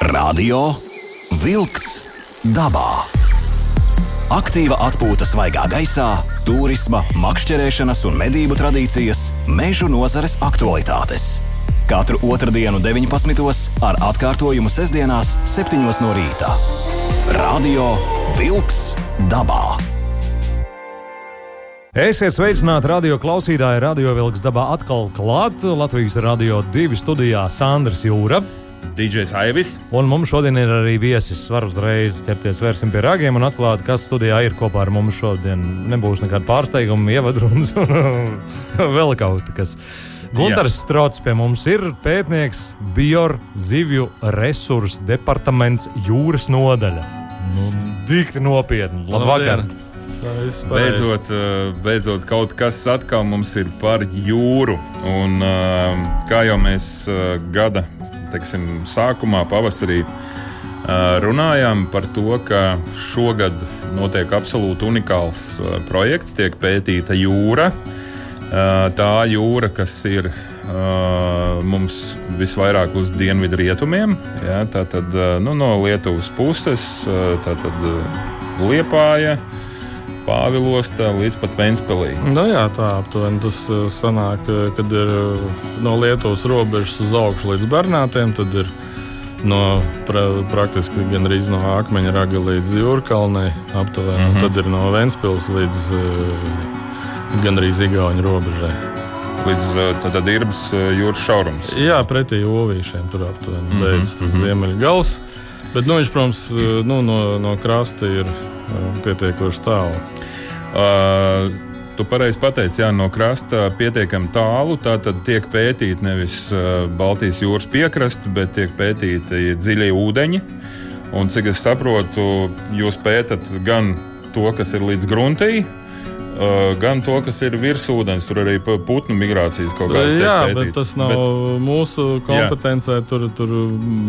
Radio Wolks dabā. Aktīva atpūta svaigā gaisā, turisma, makšķerēšanas un medību tradīcijas, mežu nozares aktualitātes. Katru otrdienu, 19. ar atkārtojumu sestdienās, 7. no rīta. Radio Wolks dabā. Esiet sveicināti radio klausītāji, radio vilks dabā atkal klāt. Latvijas radio divi studijā Sandrs Jūra. DJs Aivis. Un mums šodien ir arī viesis. Var uzreiz ķerties vērsim pie ragiem un atklāt, kas studijā ir kopā ar mums šodien. Nebūs nekāda pārsteiguma, ievadrunas un vēl kaut kas. Gunārs Strots pie mums ir pētnieks Bior zivju resursu departaments jūras nodaļa. Nu, dikti nopietni. Labvakar! Beidzot, eh, beidzot, kaut kas atkal mums ir par jūru. Un, eh, kā jau mēs eh, gada teiksim, sākumā, pavasarī runājām par to, ka šogad notiek absolūti unikāls projekts, tiek pētīta jūra. Tā jūra, kas ir mums visvairāk uz dienvidu rietumiem, ja, tātad uh, nu, no Lietuvas puses, tātad uh, Liepāja, Pāvilosta līdz pat Ventspēlī. Nu, jā, tā aptuveni tas uh, sanāk, uh, kad ir uh, no Lietuvas robežas uz augšu līdz Bernātiem. Tad ir no pra, praktiski gandrīz no akmeņa raga līdz Jūrkalnei aptuveni. Mm. -hmm. Tad ir no Ventspils līdz gandrīz Igaunijas robežai. Līdz tad Irbas uh, jūras šaurums. Jā, pretī Ovīšiem tur aptuveni mm -hmm. beidzas tas mhm. ziemeļgals. Bet nu, viņš, protams, uh, nu, no, no krasta ir uh, pietiekoši tālu. Uh, Tu pareizi pateici, jā, no krasta pietiekami tālu. Tā tad tiek pētīta nevis Baltijas jūras piekraste, bet tiek pētīti dziļie ūdeņi. Un, cik es saprotu, jūs pētat gan to, kas ir līdz gruntī, gan to, kas ir virs ūdens. Tur arī putnu migrācijas kaut kādas tiek Jā, bet tas nav bet, mūsu kompetencē. Tur, tur mm,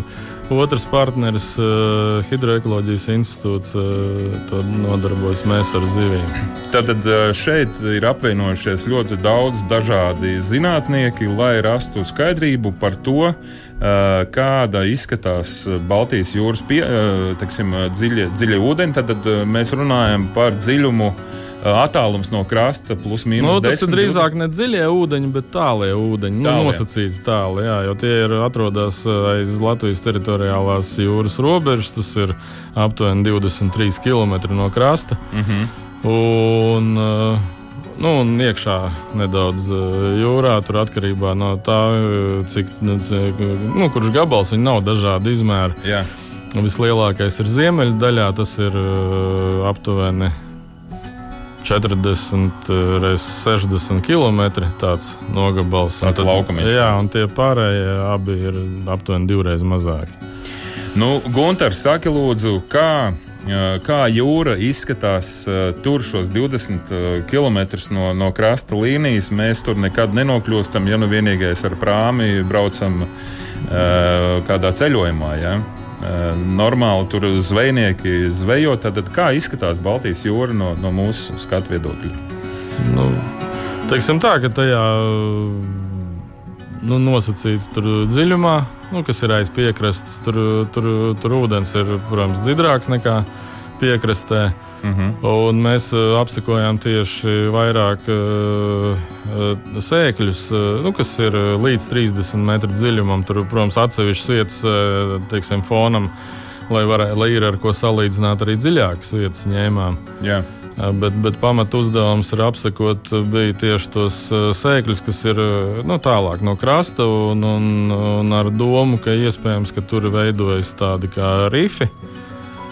otrs partneris, uh, Hidroekoloģijas institūts, uh, to nodarbojas mēs ar zivīm. Tātad uh, šeit ir apvienojušies ļoti daudz dažādi zinātnieki, lai rastu skaidrību par to, kāda izskatās Baltijas jūras pie, teksim, dziļie, dziļie ūdeņi. Tad mēs runājam par dziļumu. Uh, Attālums no krasta plus mīnus Nu, tas 10, ir drīzāk ne dziļie ūdeņi, bet tālie ūdeņi. Nu, Tālie. nosacīti tāli, jā, jo tie ir atrodas uh, aiz Latvijas teritoriālās jūras robežas. Tas ir aptuveni 23 km no krasta. Mm -hmm. Un, uh, nu, un iekšā nedaudz jūrā, tur atkarībā no tā, cik, nu, cik, nu, kurš gabals viņi nav dažādi izmēri. Jā, Vislielākais ir ziemeļdaļā, tas ir uh, aptuveni 40 reizes 60 km. Tāds nogabals. Tāds laukamiņš. Jā, un tie pārējie abi ir aptuveni divreiz mazāki. nu, Gunārs, saki, lūdzu, kā, kā jūra izskatās tur šos 20 km no, no krasta līnijas. Mēs tur nekad nenokļūstam, ja nu vienīgais ar prāmi braucam kādā ceļojumā. Ja? Normāli tur zvejnieki zvejo. Tad kā izskatās Baltijas jūra no, no mūsu skatu viedokļa? Nu, teiksim tā, ka tajā nu, nosacīta dziļumā, nu, kas ir aiz piekrastes, tur, tur, tur ūdens ir, protams, dzidrāks nekā piekrastē. Uh -huh. Un mēs uh, apsekojām tieši vairāk uh, uh, sēkļus, uh, nu, kas ir uh, līdz 30 metru dziļumam. Tur, protams, atsevišķas vietas, uh, teiksim, fonam, lai, varē, lai ir ar ko salīdzināt arī dziļākas vietas ņēmām. Jā. Uh, Bet, bet pamat uzdevums ir apsekot uh, tieši tos uh, sēkļus, kas ir uh, nu, tālāk no krasta, un, un, un ar domu, ka iespējams, ka tur veidojas tādi kā rifi.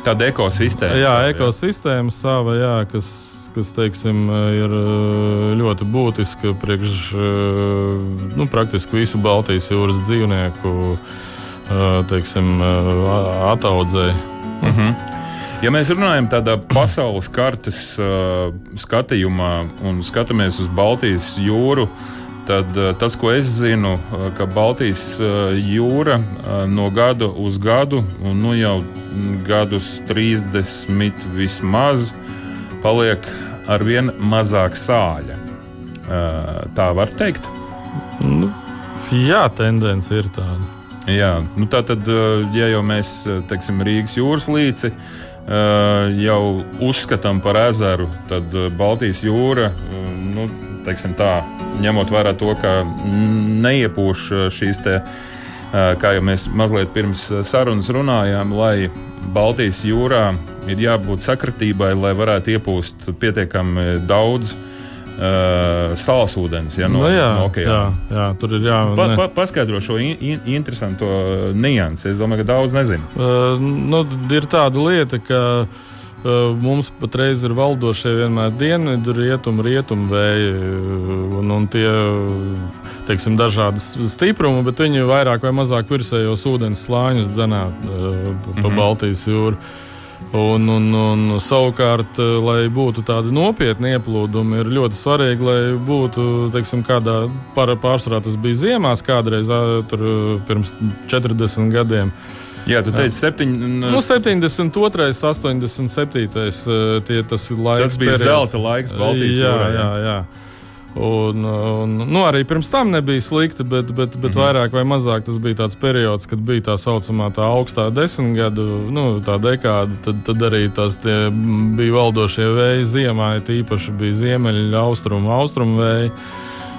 Tāda ekosistēma. Jā, sava, ekosistēma sava, jā, kas, kas teiksim, ir uh, ļoti būtiska priekš uh, nu, praktiski visu Baltijas jūras dzīvnieku uh, teiksim, ataudzēji. Uh -huh. Ja mēs runājam tādā pasaules kartes uh, skatījumā un skatāmies uz Baltijas jūru, tad uh, tas, ko es zinu, uh, ka Baltijas uh, jūra uh, no gada uz gadu, un nu jau mm, gadus 30 vismaz, paliek ar vien mazāk sāļa. Tā var teikt. Nu, jā, tendence ir tāda. Jā, nu tā tad, ja jau mēs teiksim, Rīgas jūras līci jau uzskatām par ezeru, tad Baltijas jūra, nu, teiksim tā, ņemot vērā to, ka neiepūš šīs te, kā jau mēs mazliet pirms sarunas runājām, lai Baltijas jūrā ir jābūt sakritībai, lai varētu iepūst pietiekami daudz uh, salas ūdens ja, no, no, nu jā, no okeāna. Jā, jā, tur ir jā. Pa, pa, paskaidro šo in, in, interesanto niansi. Es domāju, ka daudz nezinu. Uh, nu, ir tāda lieta, ka. Uh, mums patreiz ir valdošie vienmēr dienvidu, rietumu, rietumu vēji. Un, un tie teiksim, dažādi stiprumi, bet viņi vairāk vai mazāk virsējos ūdens slāņus dzenā uh, pa mm -hmm. Baltijas jūru. Un, un, un savukārt, eh, lai būtu tādi nopietni ieplūdumi, ir ļoti svarīgi, lai būtu teiksim, kādā pārsvarā tas bija ziemās, kādreiz tur pirms 40 gadiem. Jā, tu teici, septiņ... nu, 72, 87. Tie, tas, laiks, tas bija periods. zelta laiks Baltijas jūrā. Jā, jā. jā. Un, un, nu, arī pirms tam nebija slikti, bet, bet, bet mm -hmm. vairāk vai mazāk tas bija tāds periods, kad bija tā saucamā tā augstā desmitgadu, nu, tā dekāda. Tad, tad arī tās bija valdošie vēji ziemā, tīpaši bija ziemeļu, austrumu, austrumu vēji.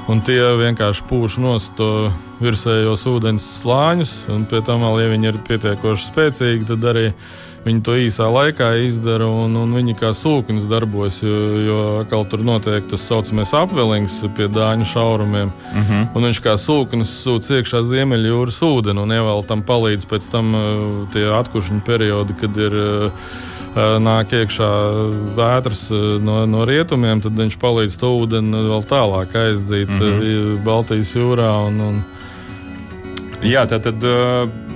Un tie vienkārši pūš nost to virsējos ūdens slāņus, un pie tam, ja viņi ir pietiekoši spēcīgi, tad arī Viņi to īsā laikā izdara, un, un viņi kā sūknis darbojas, jo, jo atkal tur notiek tas saucamais apvelings pie dāņu šaurumiem. Uh mhm. -huh. Un viņš kā sūknis sūc iekšā ziemeļjūras ūdeni, un ievēl tam palīdz pēc tam uh, tie atkušņu periodi, kad ir uh, nāk iekšā vētras no, no rietumiem, tad viņš palīdz to ūdeni vēl tālāk aizdzīt mhm. -huh. Baltijas jūrā. Un, un... Jā, tā tad. Uh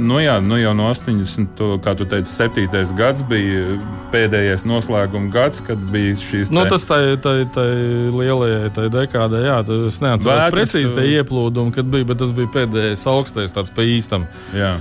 nu jā, nu jau no 80. kā tu teici, 7. gads bija pēdējais noslēguma gads, kad bija šīs. Nu, tas tai, tai, tai lielajai tai dekādai, jā, es neatceros Vētras, precīzi tie ieplūdumi, kad bija, bet tas bija pēdējais augstais tāds pa īstam. Jā.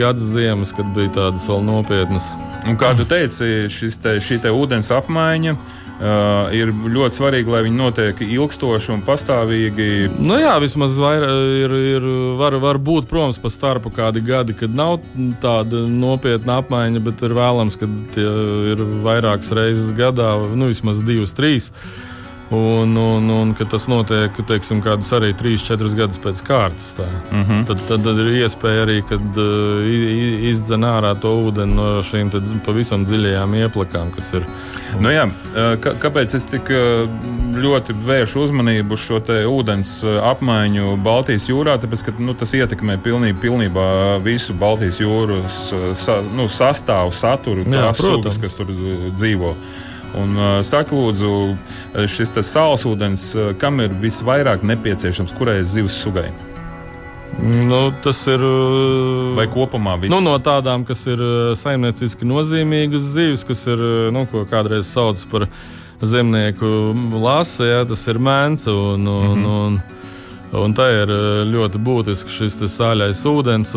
Gads ziemas, kad bija tādas vēl nopietnas. Un kā tu teici, šis te, šī te ūdens apmaiņa. Uh, ir ļoti svarīgi, lai viņi notiek ilgstoši un pastāvīgi. Nu jā, vismaz vairāk ir, ir var, var būt, protams, pa starpu kādi gadi, kad nav tāda nopietna apmaiņa, bet ir vēlams, ka ir vairākas reizes gadā, nu vismaz divas, trīs. Uh, Un, un, un ka tas notiek teiksim, kādus arī 3-4 gadus pēc kārtas. Mm -hmm. tad, tad, tad ir iespēja arī uh, izdzen ārā to ūdeni no šīm pavisam dziļajām ieplakām, kas ir. Nu jā, kāpēc es tik ļoti vēršu uzmanību uz šo ūdens apmaiņu Baltijas jūrā? Tāpēc, ka nu, tas ietekmē pilnībā, pilnībā visu Baltijas jūras sa, nu, sastāvu, saturu, jā, protams, kas tur dzīvo. Un, uh, saka, lūdzu, šis saules ūdens, kam ir visvairāk nepieciešams, kurai zivs sugai? Nu, tas ir. Vai kopumā viss? Nu, no tādām, kas ir saimnieciski nozīmīgas zivis, kas ir, nu, ko kādreiz sauc par zemnieku lasi, ja, tas ir mēns. Un, un, mm -hmm. un, un tā ir ļoti būtisks šis sāļais ūdens,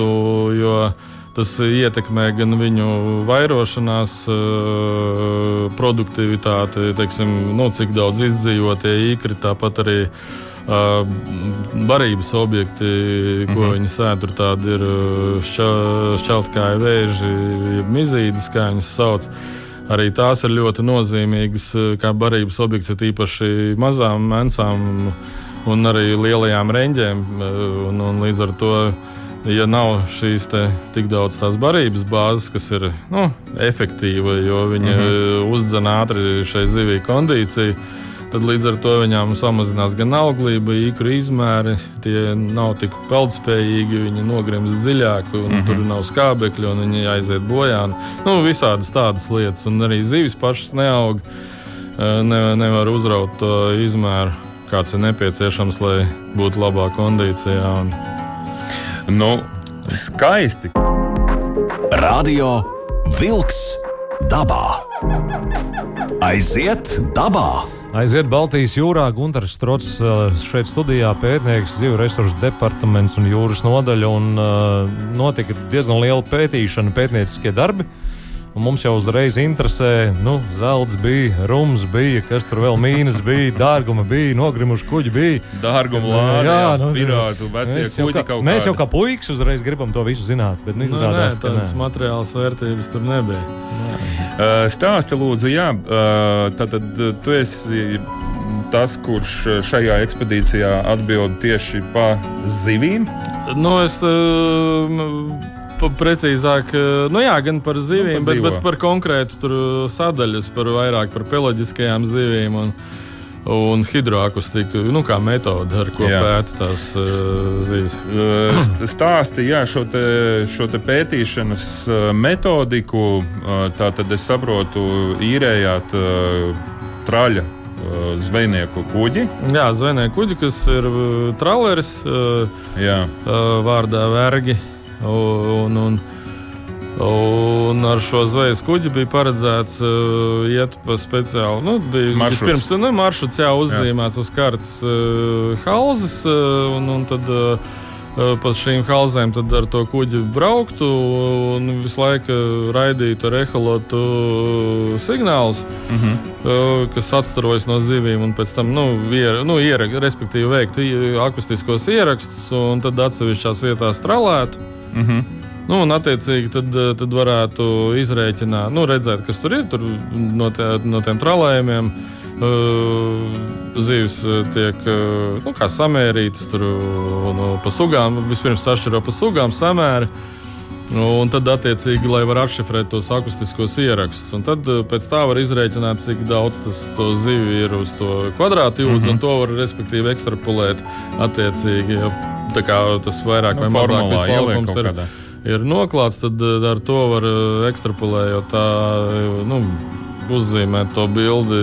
jo Tas ietekmē gan viņu vairošanās, eh, produktivitāti, teiksim, nu, cik daudz izdzīvotie īkri, tāpat arī uh, barības objekti, ko mm -hmm. viņi sēž. Tur tādi ir eh, šķa, šķeltkāju vēži, mizīdas, kā viņas sauc. Arī tās ir ļoti nozīmīgas kā barības objekts, īpaši mazām mēncām un arī lielajām reņģēm. Un, un līdz ar to ja nav šīs tik daudz tās barības bāzes, kas ir nu, efektīva, jo viņi mm -hmm. uzdzen ātri šai zivij kondīciju. Tad līdz ar to viņām samazinās gan auglība, īkru izmēri, tie nav tik peldspējīgi, viņi nogrimst dziļāk, un mm -hmm. tur nav skābekļa, un viņi aiziet bojā. Nu, visādas tādas lietas, un arī zivis pašas neaug. Ne, nevar uzraut to izmēru, kāds ir nepieciešams, lai būtu labā kondīcijā. Un, Nu, skaisti. Radio Wolks dabā. Aiziet dabā! Aiziet Baltijas jūrā, Gunārs Strots uh, šeit studijā, pētnieks, zivju resursu departaments un jūras nodaļa. Un, uh, notika diezgan liela pētīšana, pētnieciskie darbi. Un mums jau uzreiz interesē, nu, zelts bija, rums bija, kas tur vēl mīnus bija, dārguma bija, nogrimuši kuģi bija. Dārguma lāde, jā, nu, pirātu, vecie mēs jau kuģi kā, kaut mēs jau kā puikas uzreiz gribam to visu zināt, bet nu, Nu, nē, izrādās, ka tādas nē. materiālas vērtības tur nebija. Uh, Stāsti, lūdzu, jā, uh, tātad uh, tu esi tas, kurš šajā ekspedīcijā atbild tieši pa zivīm. Nu, es uh, precīzāk, uh, nu jā, gan par zivīm, Nu, par bet, bet par konkrētu tur sadaļas, par vairāk par peloģiskajām zivīm. Un, Un hidroakustiku, nu, kā metode, ar ko Jā. pēta tās uh, zivis. Uh, st- Stāsti jā, šo, te, šo te pētīšanas uh, metodiku. uh, Tā tad es saprotu, īrējāt uh, traļa uh, zvejnieku kuģi. Jā, zvejnieku kuģi, kas ir uh, trauleris, uh, Jā, uh, vārdā vergi. Un, un, un ar šo zvejas kuģi bija paredzēts uh, iet pa speciālu. Nu, bija pirms nu, maršruts jau uzzīmēts jā. uz kartes uh, halzes, uh, un, un tad uh, uh, pa šīm halzēm tad ar to kuģi brauktu un visu laiku raidītu ar eholotu signālus. uh -huh. Uh, kas atstarojas no zivīm, un pēc tam nu, ier, nu, ierak, respektīvi veikt i- akustiskos ierakstus, un tad atsevišķās vietās strālētu. Uh -huh. Nu, un, attiecīgi, tad, eh, tad varētu izrēķināt, nu, redzēt, kas tur ir tur no, tie, no tiem trolējumiem. Uh, zivs eh, tiek uh, nu, samērītas tur nu, pa sugām. Vispirms sašķiro pa sugām, samēri. Un tad, attiecīgi, lai varētu atšifrēt tos akustiskos ierakstus, un tad eh, pēc tā var izrēķināt, cik daudz tas to zivju ir uz to kvadrātu jūdzes, mm -hmm. un to var respektīvi ekstrapolēt. Attiecīgi, tā kā tas vairāk vai Nu, mazāk formulā viss ieliek laukums kaut ir, kādā. ir noklāts, tad eh, ar to var eh, ekstrapolējot tā, nu, uzzīmēt to bildi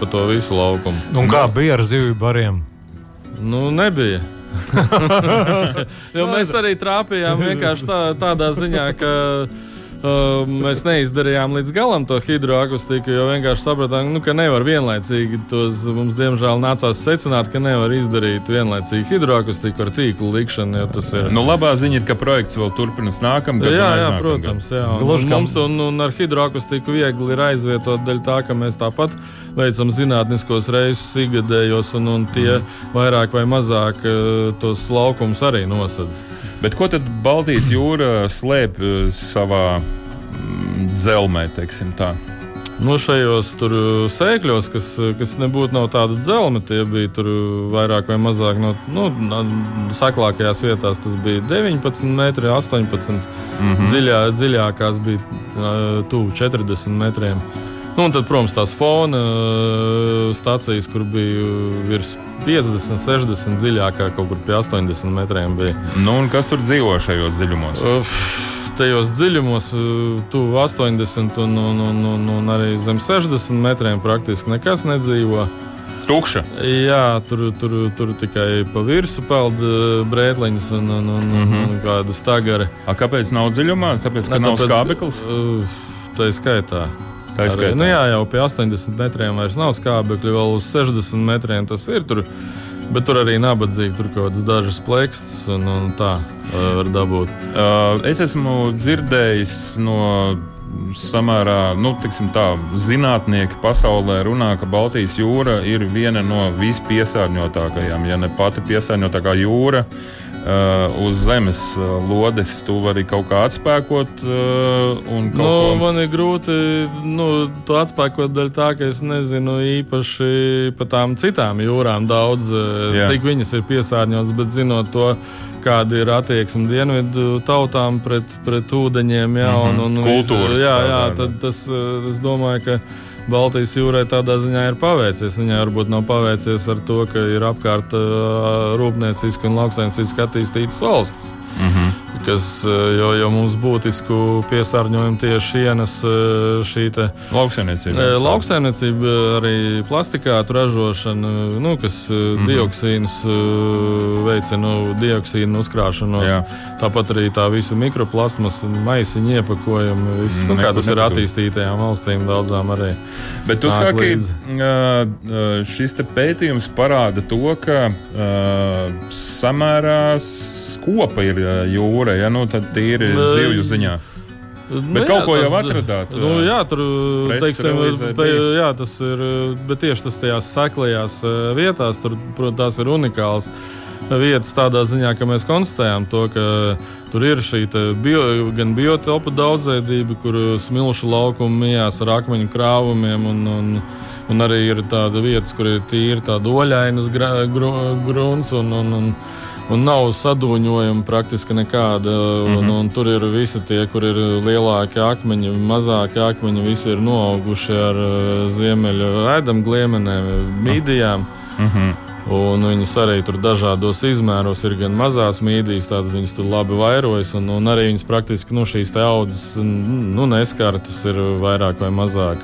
pa to visu laukumu. Un kā bija ar zivju bariem? Nu, nebija. jo mēs arī trāpījām vienkārši tā, tādā ziņā, ka uh, mēs neizdarījām līdz galam to hidroakustiku, jo vienkārši sapratām, nu, ka nevar vienlaicīgi tos. Mums, diemžēl, nācās secināt, ka nevar izdarīt vienlaicīgi hidroakustiku ar tīklu likšanu, jo tas ir. Nu, labā ziņa ir, ka projekts vēl turpinās nākamgad. Jā, jā, protams. Jā. Un, Gluži mums un, un ar hidroakustiku viegli ir aizvietot daļu tā, ka mēs tāpat veicam zinātniskos reisus ikgadējos, un, un tie vairāk vai mazāk eh, tos laukumus arī nosedz. Bet ko tad Baltijas jūra slēp eh, savā mm, dzelzmē, teiksim tā? Nu, šajos sēkļos, kas, kas nebūtu no tāda dzelzma, tie bija tur vairāk vai mazāk no nu, saklākajās vietās. Tas bija 19 metri, 18 mm -hmm. dziļā, dziļākās bija tuvu 40 metriem. Nu, un tad, protams, tās fona ā, stācijas, kur bija virs 50, 60 dziļākā, kaut kur pie 80 metriem bija. Nu, un kas tur dzīvo šajos dziļumos? Uf, Tajos dziļumos, uh, tuvu 80 un, un, un, un, un arī zem 60 metriem praktiski nekas nedzīvo. Tukša. Jā, tur, tur, tur tikai pa virsmu peld uh, brētliņas un, un, un, mm -hmm. un kāda stagara. A, kāpēc nav dziļumā? Tāpēc, ka nav skābeklis. Uh, tā ir skaitā. Tā ir nu, jā, jau pie 80 metriem vairs nav skābekļa, vēl uz 60 metriem tas ir. Tur, bet tur arī nabadzīgi, tur kaut kādas dažas plēkstas un, un tā var dabūt. Uh, es esmu dzirdējis no samērā nu, tā, zinātnieki pasaulē runā, ka Baltijas jūra ir viena no vispiesārņotākajām, ja ne pati piesārņotākā jūra. Uh, uz zemes uh, lodes tu vari kaut kā atspēkot. Uh, Nu, ko- man ir grūti nu, to atspēkot dēļ tā, ka es nezinu īpaši par tām citām jūrām daudz, eh, Jā. cik viņas ir piesārņotas, bet zinot to, kāda ir attieksme dienvidu tautām pret, pret ūdeņiem, jā, Mhm. un, un Kultūras jā, jā, tad tas, eh, es domāju, ka Baltijas jūrai tādā ziņā ir paveicies. Viņai varbūt nav paveicies ar to, ka ir apkārt uh, rūpnieciski un lauksaimnieciski attīstītas valsts. Mhm. Kas, eh, jo, jo mums būtisku piesārņojumu tieši ienes eh, šī Lauksaimniecība. eh, lauksaimniecība, arī plastikātu ražošana, nu, kas mm. -hmm. dioksīnus veicina nu, dioksīnu uzkrāšanos. Jā. Tāpat arī tā visa mikroplasmas, maisiņu iepakojumi, viss, nu, kā tas ir attīstītajām valstīm daudzām arī. Bet tu saki, līdzi. šis pētījums parāda to, ka samērā skopa ir ā, jūra, ja nu tad tīri zivju ziņā. Nu, Bet kaut ko jau tas- atradāt, Nu, ā, jā, tur teiksim, jā, tas ir. Bet tieši tas tajās seklajās ā, vietās, tur, protams, tās ir unikāls vietas tādā ziņā, ka mēs konstatējām to, ka tur ir šī bio, gan biotopa daudzveidība, kur smilšu laukumi mijās ar akmeņu krāvumiem. Un, un, un arī ir tāda vietas, kur ir tīri tāda oļainas grunts. Un, un, un, Un nav sadūņojuma praktiski nekāda. Un, mm -hmm. un tur ir visi tie, kur ir lielākie akmeņi, mazākie akmeņi. Visi ir noauguši ar uh, ziemeļu ēdam gliemenēm, mīdijām. Mm -hmm. Un viņas arī tur dažādos izmēros ir gan mazās mītnes, tādas viņas tur labi vairojas. Un, un arī viņas praktiski nu, šīs audzes nu, neskartas ir vairāk vai mazāk.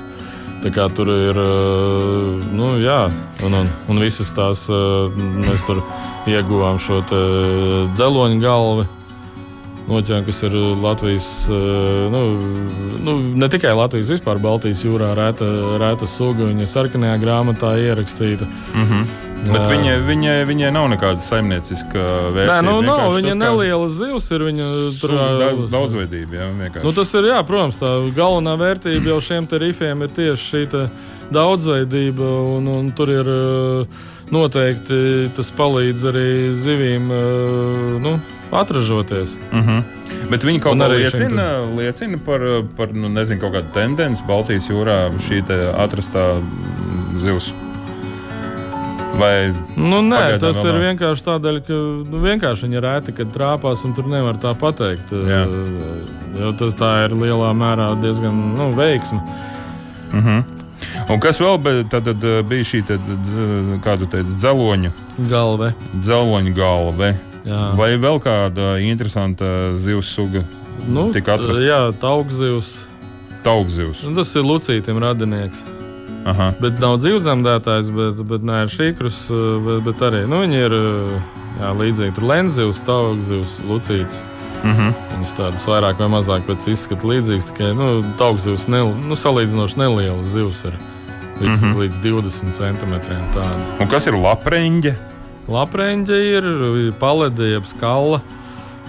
Tā kā tur ir, uh, nu, jā, un, un, un visas tās uh, mēs tur ieguvām šo te dzeloņu galvu. Noķēram, kas ir Latvijas, uh, nu, nu, ne tikai Latvijas, vispār Baltijas jūrā rēta, rēta suga. Viņa ir sarkanajā grāmatā ierakstīta. Mm -hmm. Bet viņai, viņai, viņai nav nekāda saimnieciska vērtība. Nē, nu, nav, vienkārši viņa tas, neliela zivs ir. Viņa tur sugas daudz, daudzveidība. Jā, vienkārši. Nu, tas ir, jā, protams, tā galvenā vērtība jau šiem te rifiem ir tieši šī daudzveidība, un, un tur ir eh, noteikti tas palīdz arī zivīm eh, nu, atražoties. Mm -hmm. Bet viņi kaut Un kā arī šim liecina, liecina par, par nu, nezinu, kaut kādu tendenci Baltijas jūrā šī atrastā mm, zivs. Vai Nu, nē, tas vēl ir vienkārši tādēļ, ka nu, vienkārši viņi ir rēti, kad trāpās, un tur nevar tā pateikt. Jā. Eh, Jo tas tā ir lielā mērā diezgan nu, veiksmi. mm -hmm. Un kas vēl tad, tad eh, bija šī te, dz- kādu teicu, dzeloņu, Galva. dzeloņu galva? Vai vēl kāda interesanta zivs suga, Nu, tika atrasta? Jā, taugzivs. taugzivs? Nu, tas ir Lucītam radinieks. Aha. Bet nav dzīvdzemdētājs, bet, bet nē, ir šīkrus, bet, bet arī nu, viņi ir jā, līdzīgi. Tur lenzivs, taugzivs, lucīts. Mm -hmm. Viņas tādas vairāk vai mazāk pēc izskata līdzīgas, tikai nu, taugzivs ne, nu, salīdzinoši neliela zivs ir līdz, mm. -hmm. līdz 20 centimetriem. Tāda. Un kas ir lapreņģe? Lapreņģe ir, ir palede, jeb skala,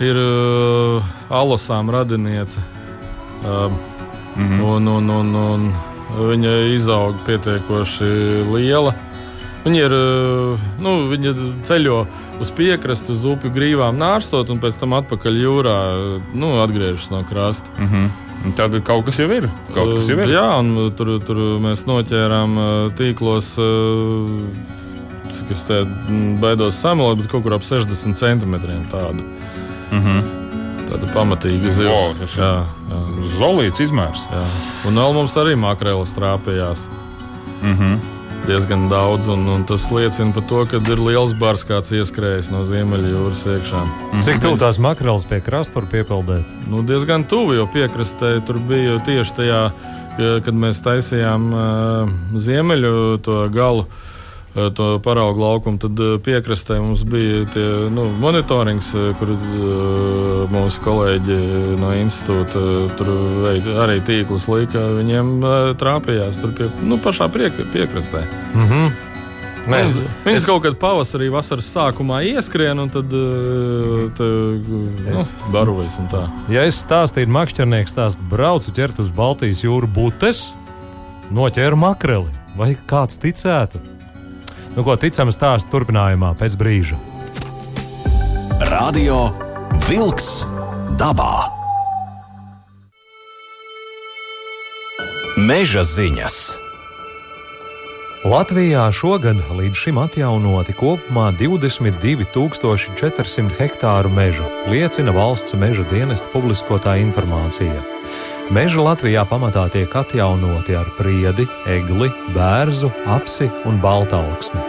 ir uh, alosām radiniece. Uh, Mhm. un, un, un, un viņa izaug pietiekoši liela. Viņa ir uh, nu, viņa ceļo uz piekrastu, uz upju grīvām nārstot, un pēc tam atpakaļ jūrā nu, atgriežas no krasta. Mm -hmm. Tad kaut kas jau ir. Kas jau ir. Uh, Jā, un tur, tur mēs noķērām uh, tīklos. uh, Cik es te mm, baidos samalot, bet kaut kur ap 60 centimetriem tādu. Mm -hmm. Tāda pamatīga ir- jā, jā, Zolīts izmērs. jā. Un vēl mums arī makrelis trāpījās. Mm -hmm. Diezgan daudz, un, un tas liecina par to, ka ir liels bars kāds ieskrējis no Ziemeļjūras iekšā. Cik tuvu tās makreles pie krasta var piepildīt? Nu, diezgan tuvu, jo piekrastē tur bija tieši tajā, ka- kad mēs taisījām uh, ziemeļu to galu. To paraugu laukumu, tad piekrastē mums bija tie, nu, monitorings, kur mūsu kolēģi no institūta tur veid, arī tīklus lika. Viņiem trāpījās tur pie, nu, pašā priek, piekrastē. Mm -hmm. Nē, Viņas, es, kaut kad pavasarī, vasaras sākumā ieskrien un tad te, nu, Es- barojas. un tā. ja es stāstītu, makšķernieks stāstu, braucu ķert uz Baltijas jūru butes, noķēru makreli. Vai kāds ticētu? Nu, ko ticam stāstu turpinājumā pēc brīža. Radio Wolks dabā. Meža ziņas. Latvijā šogad līdz šim atjaunoti kopumā 22,400 hektāru mežu, liecina valsts meža dienesta publiskotā informācija. Meži Latvijā pamatā tiek atjaunoti ar priedi, egli, bērzu, apsi un baltāluksni.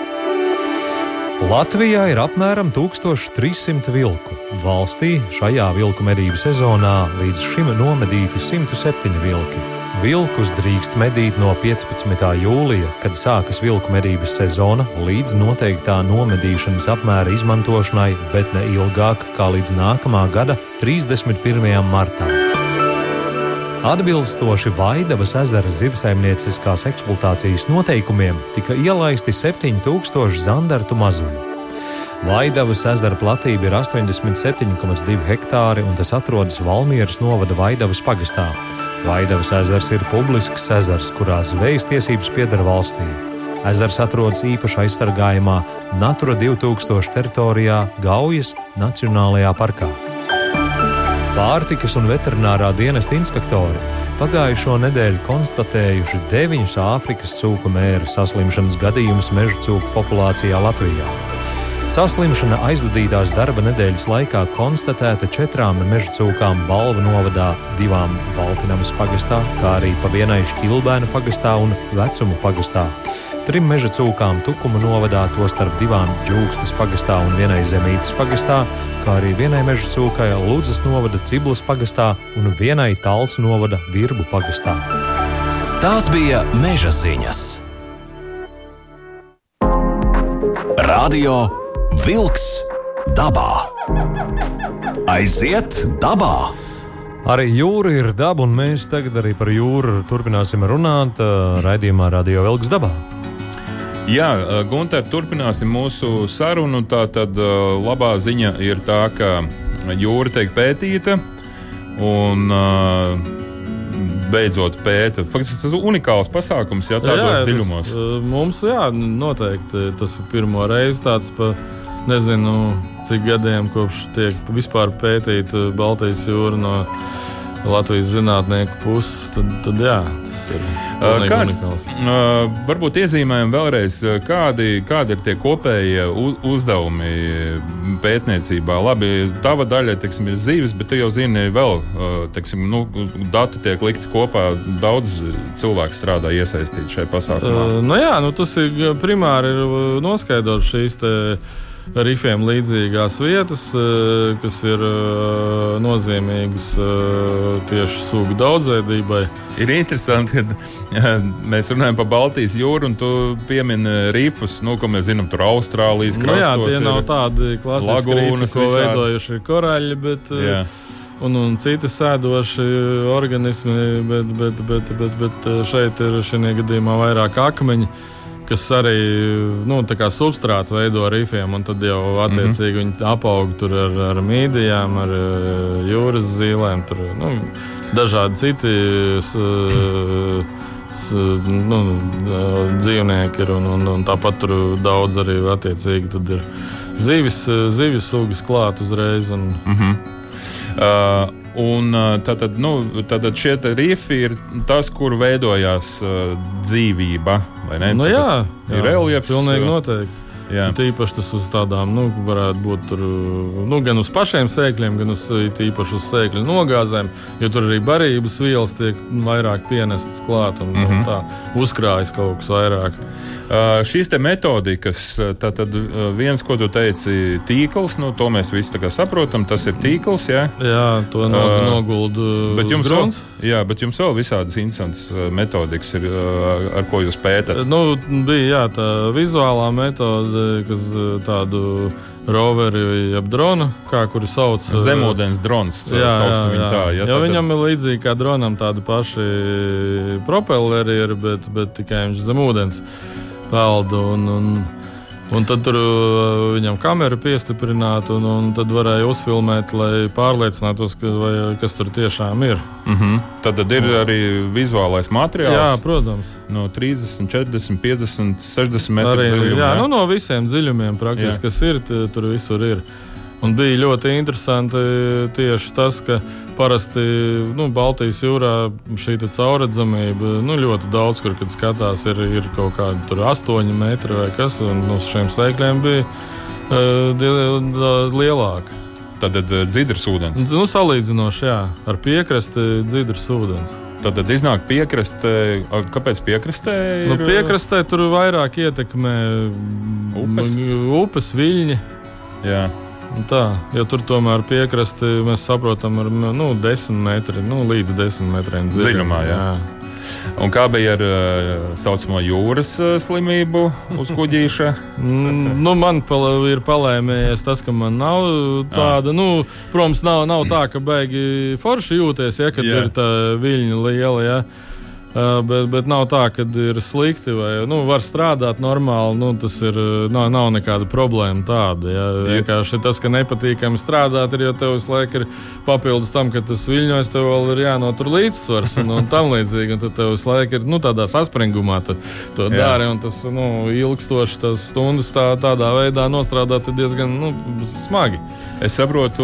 Latvijā ir apmēram 1300 vilku. Valstī šajā vilku medību sezonā līdz šim nomedīti 107 vilki. Vilkus drīkst medīt no 15. jūlija, kad sākas vilku medības sezona, līdz noteiktā nomedīšanas apmēra izmantošanai, bet ne ilgāk kā līdz nākamā gada 31. martam. Atbilstoši Vaidavas ezera zivsaimnieciskās eksploatācijas noteikumiem tika ielaisti 7000 zandartu mazuļu. Vaidavas ezera platība ir 87,2 hektāri, un tas atrodas Valmieras novada Vaidavas pagastā. Vaidavas ezers ir publisks ezers, kurā zvejas tiesības pieder valstī. Ezers atrodas īpaši aizsargājamā Natura 2000 teritorijā Gaujas Nacionālajā parkā. Pārtikas un veterinārā dienesta inspektori pagājušo nedēļu konstatējuši deviņus Āfrikas cūku mēra saslimšanas gadījumus meža cūku populācijā Latvijā. Saslimšana aizvadītās darba nedēļas laikā konstatēta četrām meža cūkām Balvu novadā, divām Baltinamas pagastā, kā arī pa vienai Šķilbēna pagastā un Vecumu pagastā trim meža cūkām Tukuma novadā, tostarp divām Džūkstas pagastā un vienai Zemītas pagastā, kā arī vienai meža cūkai Ludzas novada Ciblas pagastā un vienai Tāls novada Virbu pagastā. Tās bija meža ziņas. Radio Wolks dabā. Aiziet dabā! Arī jūra ir daba, un mēs tagad arī par jūru turpināsim runāt raidījumā Radio Vilks dabā. Jā, Gunter, turpināsim mūsu sarunu. Tā tad labā ziņa ir tā, ka jūra tiek pētīta un beidzot pēta. Faktiski tas ir unikāls pasākums, ja tādos jā, dziļumos. Tas, mums, jā, noteikti tas ir pirmo reizi tāds pa nezinu, cik gadiem kopš tiek vispār pētīta Baltijas jūra no Latvijas zinātnieku puses, tad, tad jā, tas ir kāds. Uh, varbūt iezīmējam vēlreiz, kādi, kādi ir tie kopējie uzdevumi pētniecībā. Labi, tava daļa teiksim, ir zīves, bet tu jau zini, vēl teiksim, nu, dati tiek likti kopā. Daudz cilvēku strādā iesaistīti šajā pasākumā. Uh, nu jā, nu tas ir primāri ir noskaidrot šīs rifiem līdzīgās vietas, eh, kas ir eh, nozīmīgas eh, tieši sugu daudzveidībai. Ir interesanti, ka mēs runājam par Baltijas jūru, un tu piemini rifus, nu, ko mēs zinām, tur Austrālijas krastos. Nu jā, tie nav tādi klasiski rifi, ko veidojuši koraļi, bet. Jā. Un, un citi sēdoši organismi, bet, bet, bet, bet, bet šeit ir šajā gadījumā vairāk akmeņu kas arī nu, substrātu veido rifiem, un tad jau attiecīgi mm -hmm. viņi apaug ar, ar mīdijām, ar eh, jūras zīlēm, tur nu, dažādi citi. S, s, nu, dzīvnieki ir un, un, un tāpat tur daudz arī attiecīgi ir zivis, zivju sugas klāt uzreiz. Un, mm -hmm. uh, Un tātad, nu, tātad šie rifi ir tas, kur veidojās uh, dzīvība. Nu, jā, jā, ir reliefs. Pilnīgi noteikti. Tīpaši tas uz tādām, nu, varētu būt tur, nu, gan uz pašiem sēkļiem, gan uz tīpaši uz sēkļu nogāzēm, jo tur arī barības vielas tiek vairāk pienestas klāt un, mm -hmm. tā uzkrājas kaut kas vairāk. Uh, šīs metodikas, tātad uh, viens, ko tu teici, tīkls, nu, to mēs visi saprotam, tas ir tīkls. Jā, jā to no, uh, noguldu. Bet jums, vēl, jā, bet jums vēl visādas interesantas metodikas ir, ar ko jūs pētat? Nu, bija jā, tā vizuālā metode, kas tādu roveri, jeb dronu, kā kuri sauc. Zemūdens drons. Jā, jā, jā. Tā, ja, jo viņam ir līdzīgi kā dronam tādi paši propelleri, ir, bet, bet tikai viņš zem ūdens peldu. Un, un, Un tad tur uh, viņam kamera piestiprināta, un, un tad varēja uzfilmēt, lai pārliecinātos, ka, vai, kas tur tiešām ir. Mm -hmm. Tad, tad ir arī vizuālais materiāls. Jā, protams. No 30, 40, 50, 60 metru arī, dziļumā. Jā, nu, no visiem dziļumiem praktiski, jā. kas ir, tur visur ir. Un bija ļoti interesanti tieši tas, ka parasti nu, Baltijas jūrā šī caurredzamība nu, ļoti daudz, kur skatās, ir, ir kaut kādi 8 metri vai kas, un uz šiem sēkļiem bija uh, lielāka. Tad ir dzidrs ūdens. Nu, salīdzinoši, jā, ar piekrasti dzidrs ūdens. Tad, tad iznāk piekrastē. Kāpēc piekrastē? Ir... Nu, piekrastē tur vairāk ietekmē upes, upes viļņi. Jā. Tā, ja tur tomēr piekrasti, mēs saprotam, ir nu, 10 metri, nu, līdz 10 metriem dziļumā. jā. Jā. Un kā bija ar tā uh, saucamo jūras uh, slimību uz kuģīša? Nu, man pal ir palēmējies tas, ka man nav tāda, ah. nu, protams, nav, nav tā, ka beigi forši jūties, ja, kad jā. ir tā viļņa liela. Ja. Uh, bet, bet nav tā, ka ir slikti vai nu, var strādāt normāli. Nu, tas ir, nav, nav nekāda problēma tāda. Ja. Vienkārši tas, ka nepatīkami strādāt, ir jau tev visu laiku ir papildus tam, ka tas viļņos tev vēl ir jānotur līdzsvars un, un tam līdzīgi. Un tad tev visu laiku ir nu, tādā saspringumā to dari. Un tas nu, ilgstoši tas stundas tā, tādā veidā nostrādāt ir diezgan nu, smagi. Es saprotu,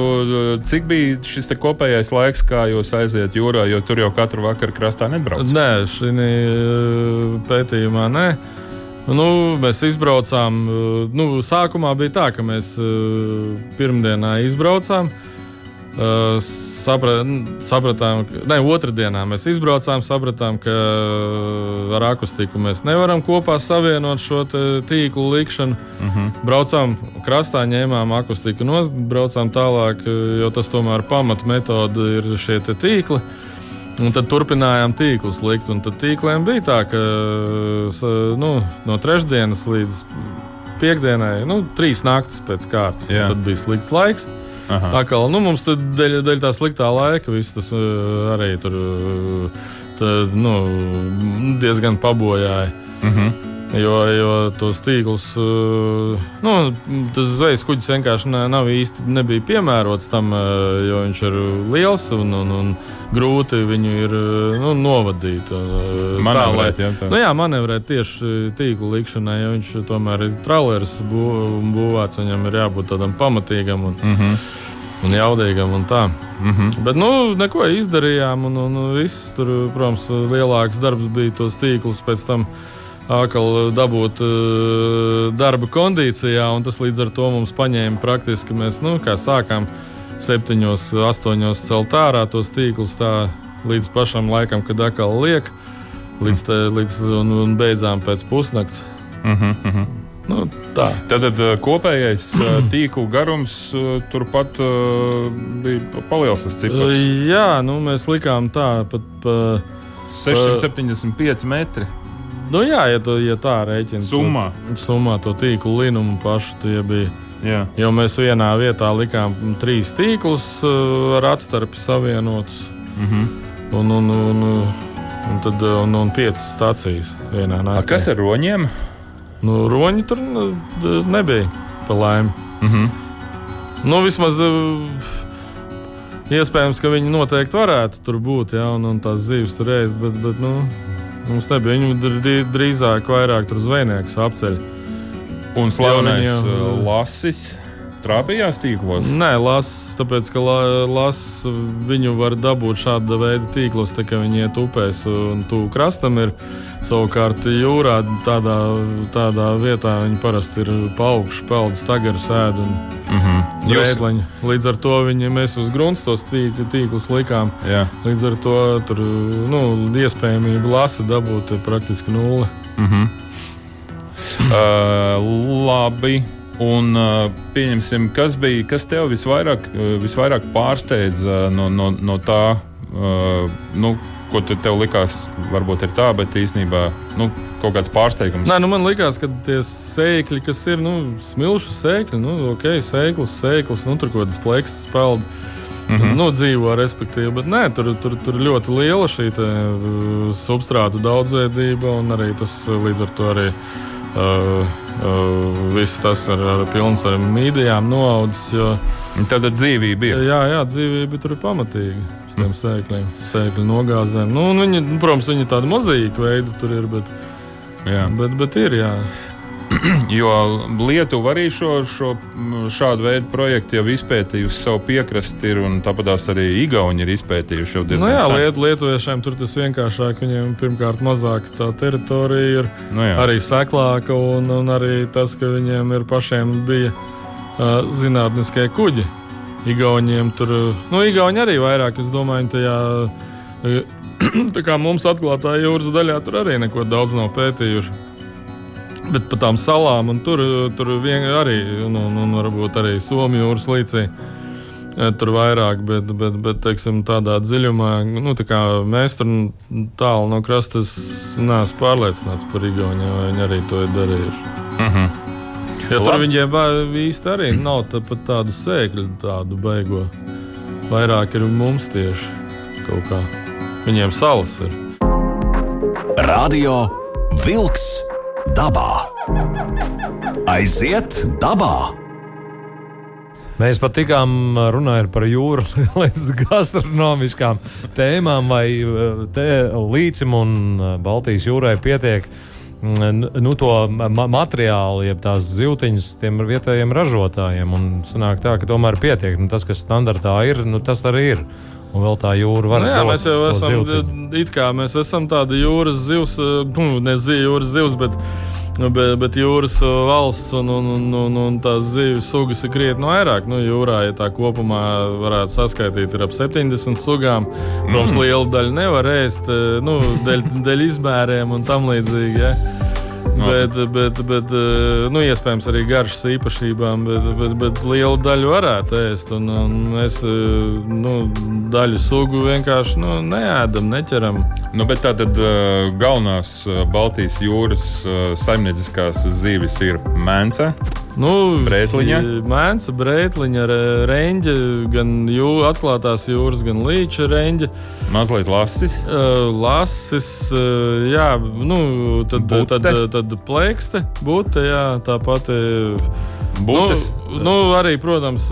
cik bija šis kopējais laiks, kā jūs aiziet jūrā, jo tur jau katru vakaru krastā nebraucat. Nē, šī eh, pētījumā nē. Nu, mēs izbraucām. Eh, nu, sākumā bija tā, ka mēs eh, pirmdienā izbraucām. Uh, sapra, sapratām, ka ne, otrdienā mēs izbraucām, sapratām, ka ar akustiku mēs nevaram kopā savienot šo tīklu likšanu. Uh Mhm. -huh. Braucām krastā, ņēmām akustiku nost, braucām tālāk, jo tas tomēr pamatmetode ir šie tīkli. Un tad turpinājām tīklus likt. Un tad tīkliem bija tā, ka nu, no trešdienas līdz piekdienai, nu, trīs naktis pēc kārtas. Tad bija slikts laiks. Akal, nu, mums dēļ, dēļ tā sliktā laika viss tas arī tur tā, nu, diezgan pabojāja. Uh -huh. Jo, jo tos tīklus, nu, tas zvejas kuģis vienkārši nav īsti nebija piemērots tam, jo viņš ir liels un, un, un grūti viņu ir nu, novadīt. Manevrēt, tā, lai, jā, tā. Nu, jā, manevrēt tieši tīklu likšanai, jo viņš tomēr ir trauleris bū, būvēts, viņam ir jābūt tādam pamatīgam. Un, uh -huh un jaudīgam. Un tā. mm -hmm. Bet, nu, neko izdarījām, un, un, viss tur, protams, lielāks darbs bija tos tīklus pēc tam. Atkal dabūt uh, darba kondīcijā, un tas līdz ar to mums paņēma praktiski. Mēs nu, sākām septiņos, astoņos celt ārā tos tīklus tā līdz pašam laikam, kad atkal liek, līdz, te, līdz un, un beidzām pēc pusnakts. Uh -huh, uh -huh. Nu, tā. Tātad kopējais tīklu garums turpat bija palielināts cipars. Jā, nu, mēs likām tā pat pa 675 metri. Nu, jā, ja, tu, ja tā rēķina. Summā. To, summā to tīklu linumu pašu tie bija. Jā. Jo mēs vienā vietā likām trīs tīklus uh, ar atstarpi savienotus. Mm -hmm. un, un, un, un, tad, un, un piecas stācijas vienā naktī. Kas ar roņiem? Nu, roņi tur nebija pa laimi. Mm -hmm. Nu, vismaz uh, iespējams, ka viņi noteikti varētu tur būt, ja, un, un tās zivis tur ēst, bet, bet nu, mums nebija. Viņi drīzāk vairāk tur zvejniekus apceļ. Un slavenais jau... lasis trāpījās tīklos? Nē, lasis, tāpēc, ka la, lasis viņu var dabūt šāda veida tīklos, tā kā viņi iet upēs un tuvu krastam ir. Savukārt jūrā tādā, tādā vietā viņi parasti ir paaugšu, peldu, stagaru sēdi un mm -hmm. grētleņi. Līdz ar to viņi, mēs uz grunts tos tīk, tīklus likām. Jā. Līdz ar to tur nu, iespējamība lasa dabūt praktiski nulle. Mm -hmm. uh, labi. Un uh, pieņemsim, kas bija, kas tev visvairāk, visvairāk pārsteidza no, no, no tā, uh, nu, ko te tev likās, varbūt ir tā, bet īstenībā nu, kaut kāds pārsteigums. Nē, nu man liekas, ka tie sēkļi, kas ir nu, smilšu sēkļi, nu, ok, sēklis, sēklis, nu, tur kaut kādas plekstas peldi. Mm -hmm. nu, dzīvo, respektīvi, bet nē, tur, tur, tur ļoti liela šī te, uh, substrāta daudzveidība, un arī tas līdz ar to arī uh, uh, viss tas ir ar, pilns ar mīdijām noaudzis. Jo, Tāda dzīvība ir. Jā, jā, dzīvība tur ir pamatīga. Uz tiem sēkļiem, sēkļu nogāzēm. Nu, viņi, nu, protams, viņi tāda mozaīka veida tur ir, bet, jā. bet, bet ir. Jā. Jo Lietuva arī šo, šo šādu veidu projektu jau izpētījusi savu piekrasti, ir, un tāpat arī Igauni ir izpētījuši jau diezgan nu, jā, liet, Lietuviešiem tur tas vienkāršāk. Viņiem pirmkārt mazāk tā teritorija ir Nu jā. arī seklāka, un, un arī tas, ka viņiem ir pašiem bija uh, zinātniskie kuģi. Igauniem tur, nu, Igauni arī vairāk, es domāju, tajā. Uh, Tā kā mums atklātā jūras daļā tur arī neko daudz nav pētījuši. Bet par tām salām, un tur, tur vien, arī, un, un varbūt arī Somijas jūras līcī, eh, tur vairāk, bet, bet, bet teiksim, tādā dziļumā, nu, tā kā mēs tur tālu no krasta neesam pārliecināts par Igauniem, vai viņi arī to ir darījuši. Uh -huh. Ja tur viņiem īsti arī nav tā, tādu sēkļu, tādu beigo. Vairāk ir mums tieši kaut kā. Viņiem salas ir. Radio Wolks dabā. Aiziet dabā! Mēs pat tikām runājot par jūru līdz gastronomiskām tēmām, vai eh, te līcim un eh, Baltijas jūrai pietiek mm, nu, to ma materiālu, jeb tās zīltiņas tiem vietējiem ražotājiem. Un sanāk tā, ka tomēr pietiek. Nu, tas, kas standartā ir, nu, tas arī ir. Un vēl tā jūra var Nu, jā, mēs jau esam, zivtiņu. it kā mēs esam tādi jūras zivs, nu, ne zi- jūras zivs, bet, nu, bet, bet jūras eh, valsts un, un, un, un, un tās zivs sugas ir krietni vairāk. Nu, jūrā, ja tā kopumā varētu saskaitīt, ir ap 70 sugām. Protams, lielu daļu nevar ēst, eh, nu, dēļ, dēļ izmēriem un tam līdzīgi. Ja. No. Bet, bet, bet eh, nu, iespējams, arī garšas īpašībām, bet, bet, bet lielu daļu varētu ēst. Un, un mēs eh, nu, daļu sugu vienkārši nu, neēdam, neķeram. Nu, tā tad uh, galvenās Baltijas jūras saimnieciskās zivis ir mēnce, Nu, Brētliņa? Mēnesis, brētliņa, re- reņģe, gan jū, atklātās jūras, gan līča reņģe. mazliet lasis. Uh, lasis, uh, jā, nu, tad, Bute? tad, tad plēkste, būte, jā, tāpat. Būtis. Nu, nu, arī, protams,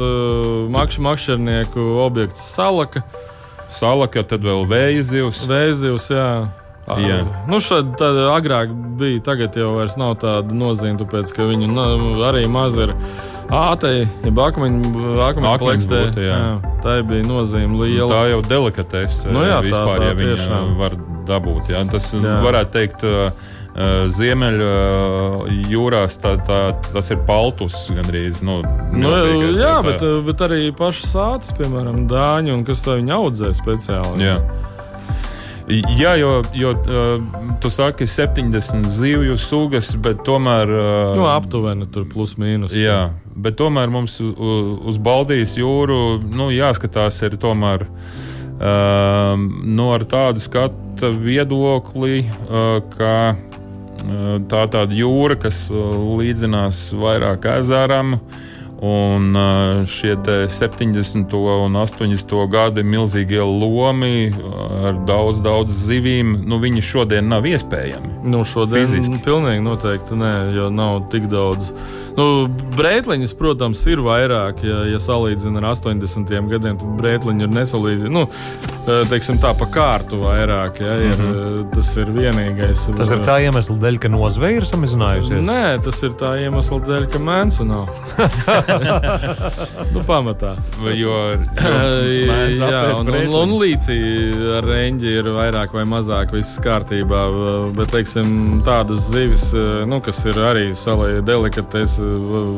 makš, makšķernieku objekts salaka, Salaka, tad vēl vēja zivs. vēzivs, jā. Jā. Nu, šad, tad, agrāk bija, tagad jau vairs nav tāda nozīme, tāpēc, ka viņi nu, arī maz ir ātei, ja akmeņu plakstē. jā. Tā bija nozīme liela. Tā jau delikatese Nu jā, tā- vispār, tā ja viņa tiešām. var dabūt. Jā. Tas Jā. varētu teikt. uh, uh, Ziemeļa uh, jūrās tā, tā, tas ir paltus gandrīz. Nu, Nu, jā, tā- bet, bet arī paši sācis, piemēram, dāņi, un kas to viņi audzē speciāli. Jā. Jā, jo, jo uh, tu saki 70 zivju sugas, bet tomēr. Uh, Nu, aptuveni tur plus mīnus. Jā, bet tomēr mums uz Baltijas jūru nu, jāskatās ir tomēr um, nu, ar tādu skatu viedokli, uh, ka uh, tā tāda jūra, kas uh, līdzinās vairāk ezeram. Un šie te 70. un 80. gadi milzīgie lomi ar daudz, daudz zivīm, nu, viņi šodien nav iespējami. Nu, šodien Fiziski. pilnīgi noteikti nē, jo nav tik daudz. Nu, brētliņas, protams, ir vairāk. Ja, ja salīdzina ar 80. gadiem, tad brētliņi ir nesalīdzināmi. Nu, eh, teiksim, tā pa kārtu vairāk. Ja, ir, mm -hmm. Tas ir vienīgais. Tas ir tā iemesla dēļ, ka nozveja ir samazinājusies. Nē, tas ir tā iemesla dēļ, ka mēnesis nav. nu, pamatā. Vai Jo, Mēdz jā, un, un, un līdzi ar reņģi ir vairāk vai mazāk viss kārtībā. Bet, teiksim, tādas zivis, nu, kas ir arī salai delikates,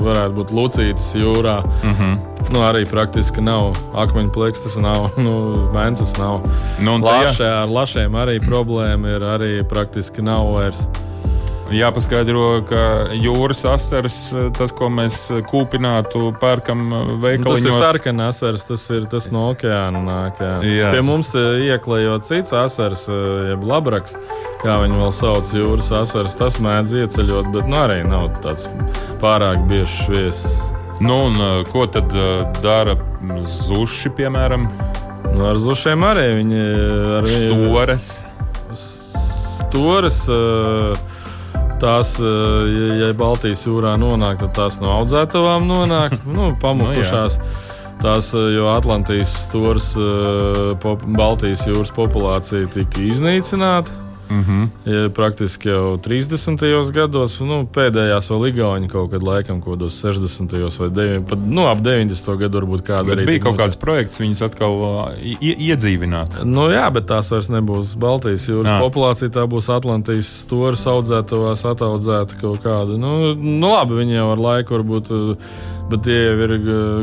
varētu būt lucītas jūrā. Mm. -hmm. nu, arī praktiski nav akmeņu plēkstas, nav nu, mēnesis. Nav. Nu, Lašē, ar lašiem arī problēma ir. Arī praktiski nav vairs. Jāpaskaidro, ka jūras asars, tas, ko mēs kūpinātu, pērkam Nu, veikaliņos. Tas ir sarkanā asars, tas ir tas no okeāna. Nāk, jā. Jā. Pie mums eh, ieklējot cits asars, eh, jeb labraks, kā viņi vēl sauc, jūras asars. Tas mēdz ieceļot, bet nu, arī nav tāds pārāk biežs viesis. Nu, un uh, ko tad uh, dara zuši, piemēram, Nu, ar zušiem arī viņi eh, ar viņu- stores? Stūres. Tās, eh, ja, ja Baltijas jūrā nonāk, tad tās no audzētavām nonāk, nu, pamukušās. Tās, eh, jo Atlantijas stūres, eh, Baltijas jūras populācija tika iznīcināta. Mm -hmm. Praktiski jau 30. gados, nu, pēdējās vēl Igauni kaut kad laikam, kaut kādos 60. vai 9, pat, nu, ap 90. gadu varbūt kāda arī Bija kaut kāds projekts, viņus atkal uh, ie- iedzīvināt. Nu, jā, bet tās vairs nebūs Baltijas jūras Jā. populācija. Tā būs Atlantijas stūra audzētavās, ataudzēta kaut kāda. Nu, nu labi, viņi jau ar laiku varbūt, bet tie jau ir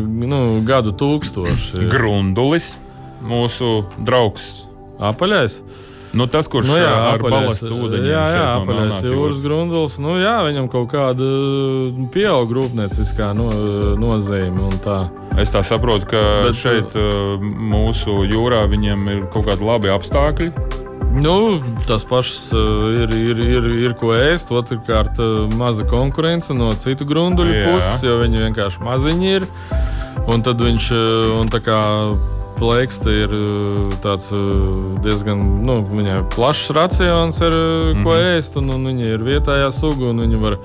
nu, gadu tūkstoši. Grundulis, mūsu draugs. Apaļais. Nu, tas, kurš Nu, jā, ar balastu ūdeņiem jā, jā, apaļais jūras grundulis. Nu, jā, viņam kaut kāda pieauga rūpnieciskā no, nozīme un tā. Es tā saprotu, ka Bet, Bet, šeit uh, mūsu jūrā viņiem ir kaut kādi labi apstākļi. Nu, tas pats uh, ir, ir, ir, ir ko ēst. Otrkārt, uh, maza konkurence no citu grunduļu puses, jo viņi vienkārši maziņi ir. Un tad viņš uh, un tā kā plakste ir tāds diezgan nu, plašs racions, ar, ko mm -hmm. ēst, un, un viņi ir vietējā suga, un viņi var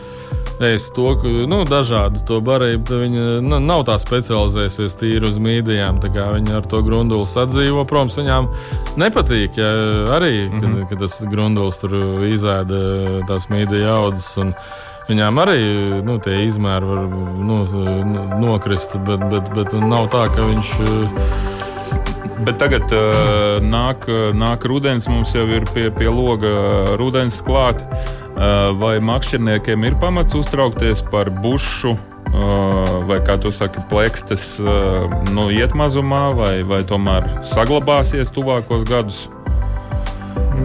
ēst to, nu, dažādu to barību. Viņa nu, nav tā specializējusies tīri uz mīdijām. Viņa ar to grunduli sadzīvo. Protams, viņām nepatīk ja, arī, kad, mm -hmm. kad tas grundulis tur izēda tās mīdiju audzes. Viņām arī nu, tie izmēri var nu, nokrist, bet, bet, bet nav tā, ka viņš. Bet tagad uh, nāk, nāk rudens, mums jau ir pie, pie loga rudens klāts. Eh, vai makšķerniekiem ir pamats uztraukties par bušu? Eh, vai kā tu saki, plekstes eh, nu, iet mazumā, vai, vai tomēr saglabāsies tuvākos gadus?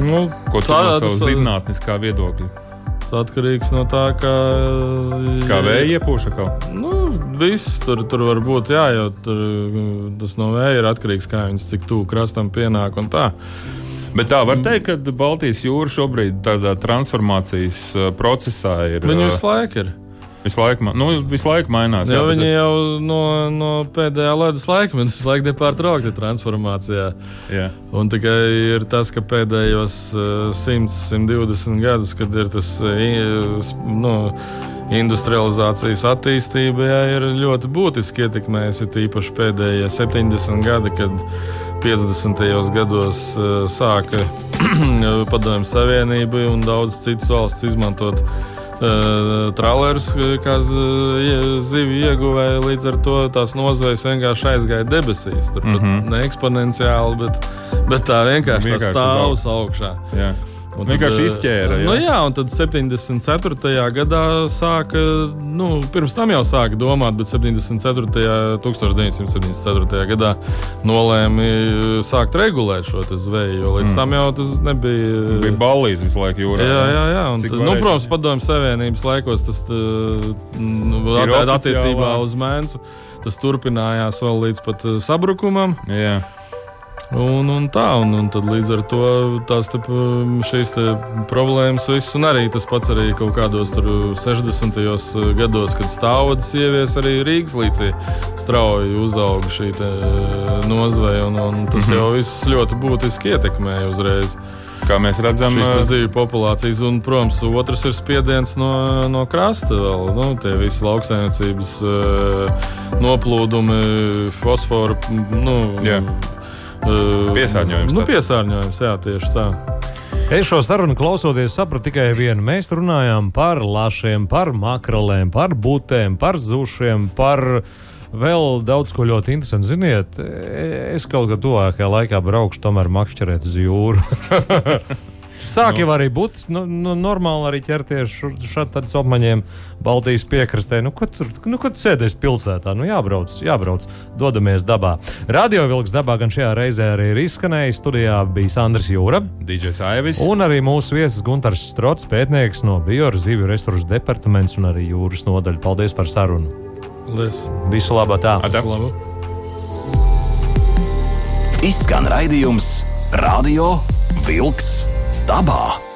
Nu, Ko tu no savas zinātniskā viedokļa? Tas atkarīgs no tā, kā, kā vēja iepūša kaut kā. Nu, viss tur, tur var būt, jā, jo tur, tas no vēja ir atkarīgs, kā viņš cik tuvu krastam pienāk un tā. Bet tā var teikt, ka Baltijas jūra šobrīd tādā transformācijas uh, procesā ir. Viņa visu laiku ir. Visu laiku, nu, visu laiku mainās. Jā, jā viņi bet... jau no, no pēdējā ledus laikmeta visu laiku nepārtraukti transformācijā. Jā. Un tikai ir tas, ka pēdējos uh, 100, 120 gadus, kad ir tas uh, nu, industrializācijas attīstība, jā, ir ļoti būtiski ietekmējusi tīpaši pēdējie 70 gadi, kad 50. gados uh, sāka Padomju Savienība un daudz citas valsts izmantot uh, traulerus kā zivju ieguvēju. Līdz ar to tās nozvejas vienkārši aizgāja debesīs. Tur mm -hmm. ne eksponenciāli, bet, bet tā vienkārši, vienkārši tā stāvus augšā. Jā. Un vienkārši tad, izķēra. Jā. Nu, jā, un tad 74. gadā sāka, nu, pirms tam jau sāka domāt, bet 74. 1974. gadā nolēma sākt regulēt šo zveju, jo līdz mm. tam jau tas nebija. Bija ballīts visu laiku jūrā. Jā, jā, jā. Un, tad, nu, protams, padomju savienības laikos tas nu, attiecībā uz mēnesi. Tas turpinājās vēl līdz pat sabrukumam. Jā. Un, un tā, un, un tad līdz ar to tās te, šīs te problēmas viss, un arī tas pats arī kaut kādos 60. gados, kad stāvodas ievies arī Rīgas līcī strauji uzauga šī nozveja, un, un tas mm -hmm. jau viss ļoti būtiski ietekmēja uzreiz. Kā mēs redzam, šīs zivju populācijas, un, protams, otrs ir spiediens no, no krasta. Vēl, nu, tie visi lauksaimniecības noplūdumi, fosforu. Nu, yeah Piesārņojums. Nu, piesārņojums, jā, tieši tā. Es šo sarunu klausoties, sapratu tikai vienu. Mēs runājām par lašiem, par makrelēm, par butēm, par zušiem, par vēl daudz ko ļoti interesantu. Ziniet, es kaut kādā tuvākajā laikā braukšu tomēr makšķerēt uz jūru. Sāk jau arī būt nu, nu, normāli arī ķerties šādiem apmaņiem Baltijas piekrastē. Nu, kad tur nu, kad sēdēs pilsētā, nu, jābrauc, jābrauc, dodamies dabā. Radio vilks dabā gan šajā reizē arī ir izskanējis. Studijā bija Sandrs Jūra, DJs Aivis un arī mūsu viesis Gunārs Strots, pētnieks no Bioras zivju resursu departaments un arī jūras nodaļa. Paldies par sarunu! Lies. Visu labu! Labu. Izskan raidījums Radio Vilks dabā.